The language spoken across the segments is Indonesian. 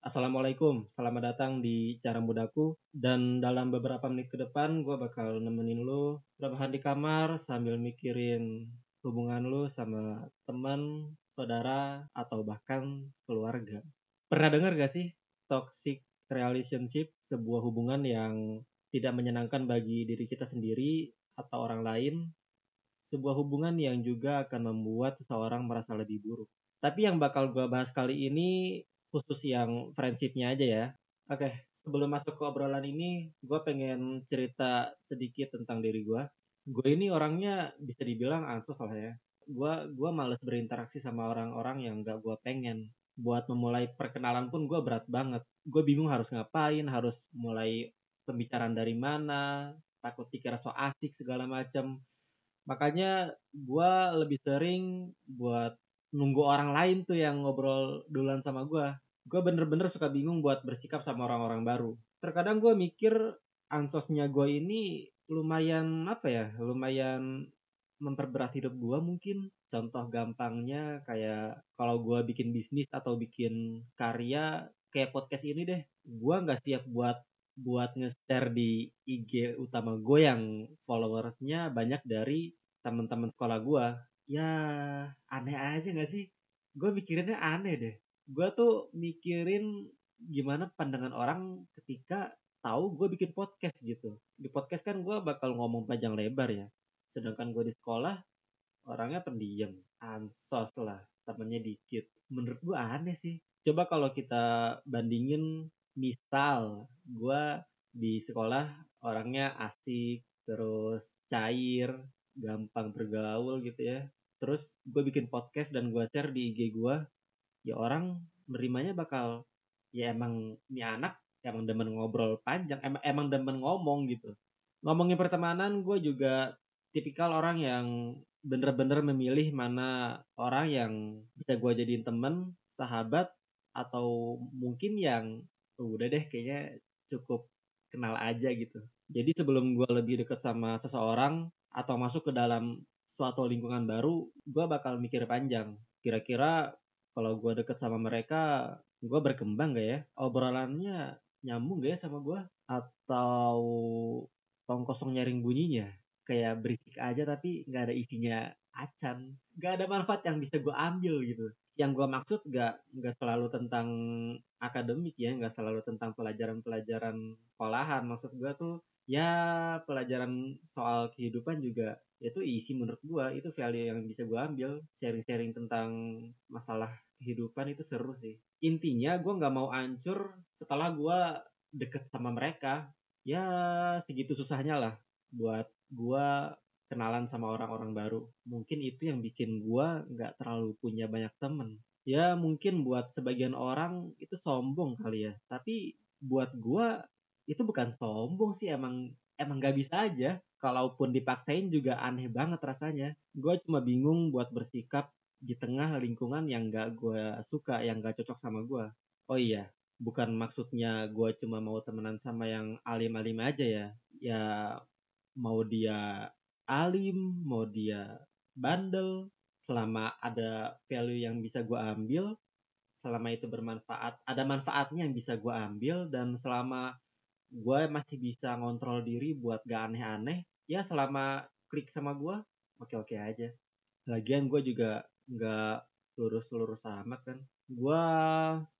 Assalamualaikum, selamat datang di Cara Mudaku. Dan dalam beberapa menit ke depan, gue bakal nemenin lu rebahan di kamar sambil mikirin hubungan lu sama teman, saudara, atau bahkan keluarga. Pernah dengar gak sih toxic relationship, sebuah hubungan yang tidak menyenangkan bagi diri kita sendiri atau orang lain, sebuah hubungan yang juga akan membuat seseorang merasa lebih buruk. Tapi yang bakal gue bahas kali ini khusus yang friendshipnya aja ya. Oke, sebelum masuk ke obrolan ini, gue pengen cerita sedikit tentang diri gue. Gue ini orangnya bisa dibilang ansos lah ya. Gue gua males berinteraksi sama orang-orang yang gak gue pengen. Buat memulai perkenalan pun gue berat banget. Gue bingung harus ngapain, harus mulai pembicaraan dari mana, takut dikira so asik segala macam. Makanya gue lebih sering buat nunggu orang lain tuh yang ngobrol duluan sama gue. Gue bener-bener suka bingung buat bersikap sama orang-orang baru. Terkadang gue mikir ansosnya gue ini lumayan apa ya, lumayan memperberat hidup gue mungkin. Contoh gampangnya kayak kalau gue bikin bisnis atau bikin karya kayak podcast ini deh. Gue nggak siap buat buat nge-share di IG utama gue yang followersnya banyak dari teman-teman sekolah gue ya aneh aja gak sih? Gue mikirinnya aneh deh. Gue tuh mikirin gimana pandangan orang ketika tahu gue bikin podcast gitu. Di podcast kan gue bakal ngomong panjang lebar ya. Sedangkan gue di sekolah orangnya pendiam, ansos lah, temennya dikit. Menurut gue aneh sih. Coba kalau kita bandingin misal gue di sekolah orangnya asik, terus cair, gampang bergaul gitu ya terus gue bikin podcast dan gue share di IG gue ya orang menerimanya bakal ya emang ini anak emang demen ngobrol panjang emang emang demen ngomong gitu. Ngomongin pertemanan gue juga tipikal orang yang bener-bener memilih mana orang yang bisa gue jadiin temen sahabat atau mungkin yang udah deh kayaknya cukup kenal aja gitu. Jadi sebelum gue lebih deket sama seseorang atau masuk ke dalam suatu lingkungan baru, gue bakal mikir panjang. Kira-kira kalau gue deket sama mereka, gue berkembang gak ya? Obrolannya nyambung gak ya sama gue? Atau tong kosong nyaring bunyinya? Kayak berisik aja tapi gak ada isinya acan. Gak ada manfaat yang bisa gue ambil gitu. Yang gue maksud gak, gak selalu tentang akademik ya, gak selalu tentang pelajaran-pelajaran sekolahan. Maksud gue tuh ya pelajaran soal kehidupan juga itu isi menurut gua. Itu value yang bisa gua ambil. Sharing-sharing tentang masalah kehidupan itu seru sih. Intinya gua nggak mau ancur setelah gua deket sama mereka. Ya segitu susahnya lah buat gua kenalan sama orang-orang baru. Mungkin itu yang bikin gua nggak terlalu punya banyak temen. Ya mungkin buat sebagian orang itu sombong kali ya. Tapi buat gua itu bukan sombong sih emang emang gak bisa aja. Kalaupun dipaksain juga aneh banget rasanya. Gue cuma bingung buat bersikap di tengah lingkungan yang gak gue suka yang gak cocok sama gue oh iya bukan maksudnya gue cuma mau temenan sama yang alim-alim aja ya. Ya mau dia alim mau dia bandel selama ada value yang bisa gue ambil selama itu bermanfaat ada manfaatnya yang bisa gue ambil dan selama gue masih bisa ngontrol diri buat gak aneh-aneh ya selama klik sama gue oke-oke aja. Lagian gue juga nggak lurus-lurus amat kan. Gue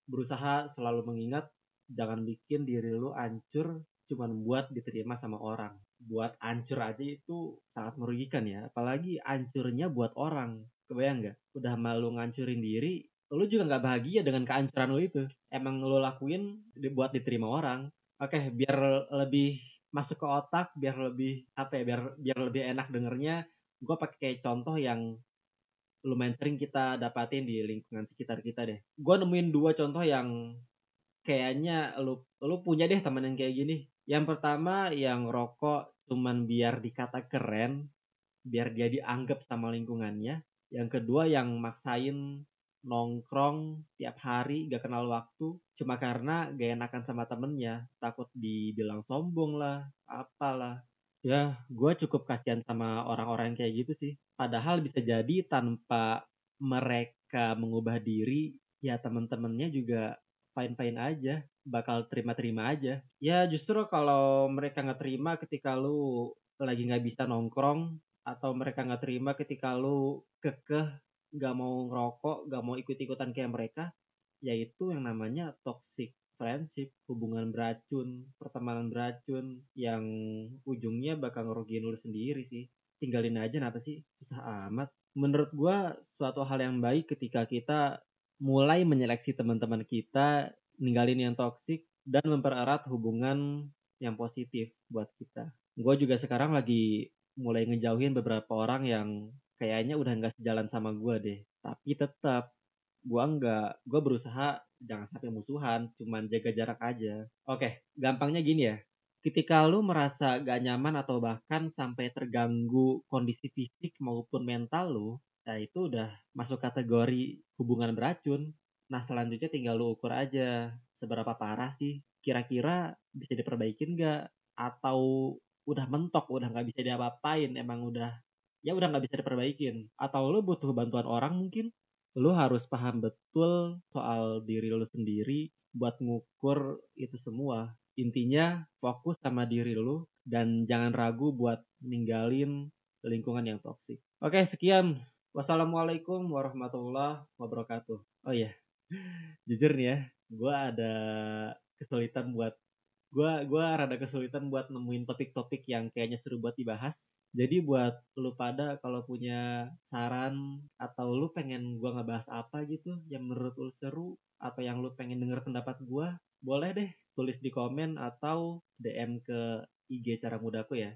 berusaha selalu mengingat jangan bikin diri lu ancur cuman buat diterima sama orang. Buat ancur aja itu sangat merugikan ya apalagi ancurnya buat orang. Kebayang nggak? Udah malu ngancurin diri lu juga nggak bahagia dengan kehancuran lu itu. Emang lu lakuin buat diterima orang oke okay, biar lebih masuk ke otak biar lebih apa ya biar biar lebih enak dengernya gue pakai contoh yang lumayan sering kita dapatin di lingkungan sekitar kita deh. Gue nemuin dua contoh yang kayaknya lu lu punya deh teman yang kayak gini. Yang pertama yang rokok cuman biar dikata keren biar dia dianggap sama lingkungannya. Yang kedua yang maksain nongkrong tiap hari gak kenal waktu cuma karena gak enakan sama temennya. Takut dibilang sombong lah apalah. Ya gue cukup kasihan sama orang-orang kayak gitu sih. Padahal bisa jadi tanpa mereka mengubah diri ya temen-temennya juga fine-fine aja, bakal terima-terima aja. Ya justru kalau mereka nggak terima ketika lu lagi nggak bisa nongkrong atau mereka nggak terima ketika lu kekeh nggak mau ngerokok, nggak mau ikut-ikutan kayak mereka, yaitu yang namanya toxic friendship, hubungan beracun, pertemanan beracun yang ujungnya bakal ngerugiin lu sendiri sih. Tinggalin aja kenapa sih? Susah amat. Menurut gua suatu hal yang baik ketika kita mulai menyeleksi teman-teman kita, ninggalin yang toksik dan mempererat hubungan yang positif buat kita. Gue juga sekarang lagi mulai ngejauhin beberapa orang yang kayaknya udah nggak sejalan sama gue deh. Tapi tetap gue nggak, gue berusaha jangan sampai musuhan, cuman jaga jarak aja. Oke, gampangnya gini ya. Ketika lu merasa gak nyaman atau bahkan sampai terganggu kondisi fisik maupun mental lu, nah itu udah masuk kategori hubungan beracun. Nah selanjutnya tinggal lu ukur aja seberapa parah sih kira-kira bisa diperbaikin nggak atau udah mentok udah nggak bisa diapa-apain emang udah ya udah nggak bisa diperbaikin. Atau lu butuh bantuan orang mungkin lu harus paham betul soal diri lu sendiri buat ngukur itu semua. Intinya fokus sama diri lu dan jangan ragu buat ninggalin lingkungan yang toksik. Oke sekian. Wassalamualaikum warahmatullahi wabarakatuh. Oh iya jujur nih ya gue ada kesulitan buat gue gua rada kesulitan buat nemuin topik-topik yang kayaknya seru buat dibahas jadi buat lu pada kalau punya saran atau lu pengen gue ngebahas apa gitu yang menurut lu seru atau yang lu pengen denger pendapat gue boleh deh tulis di komen atau DM ke IG cara mudaku ya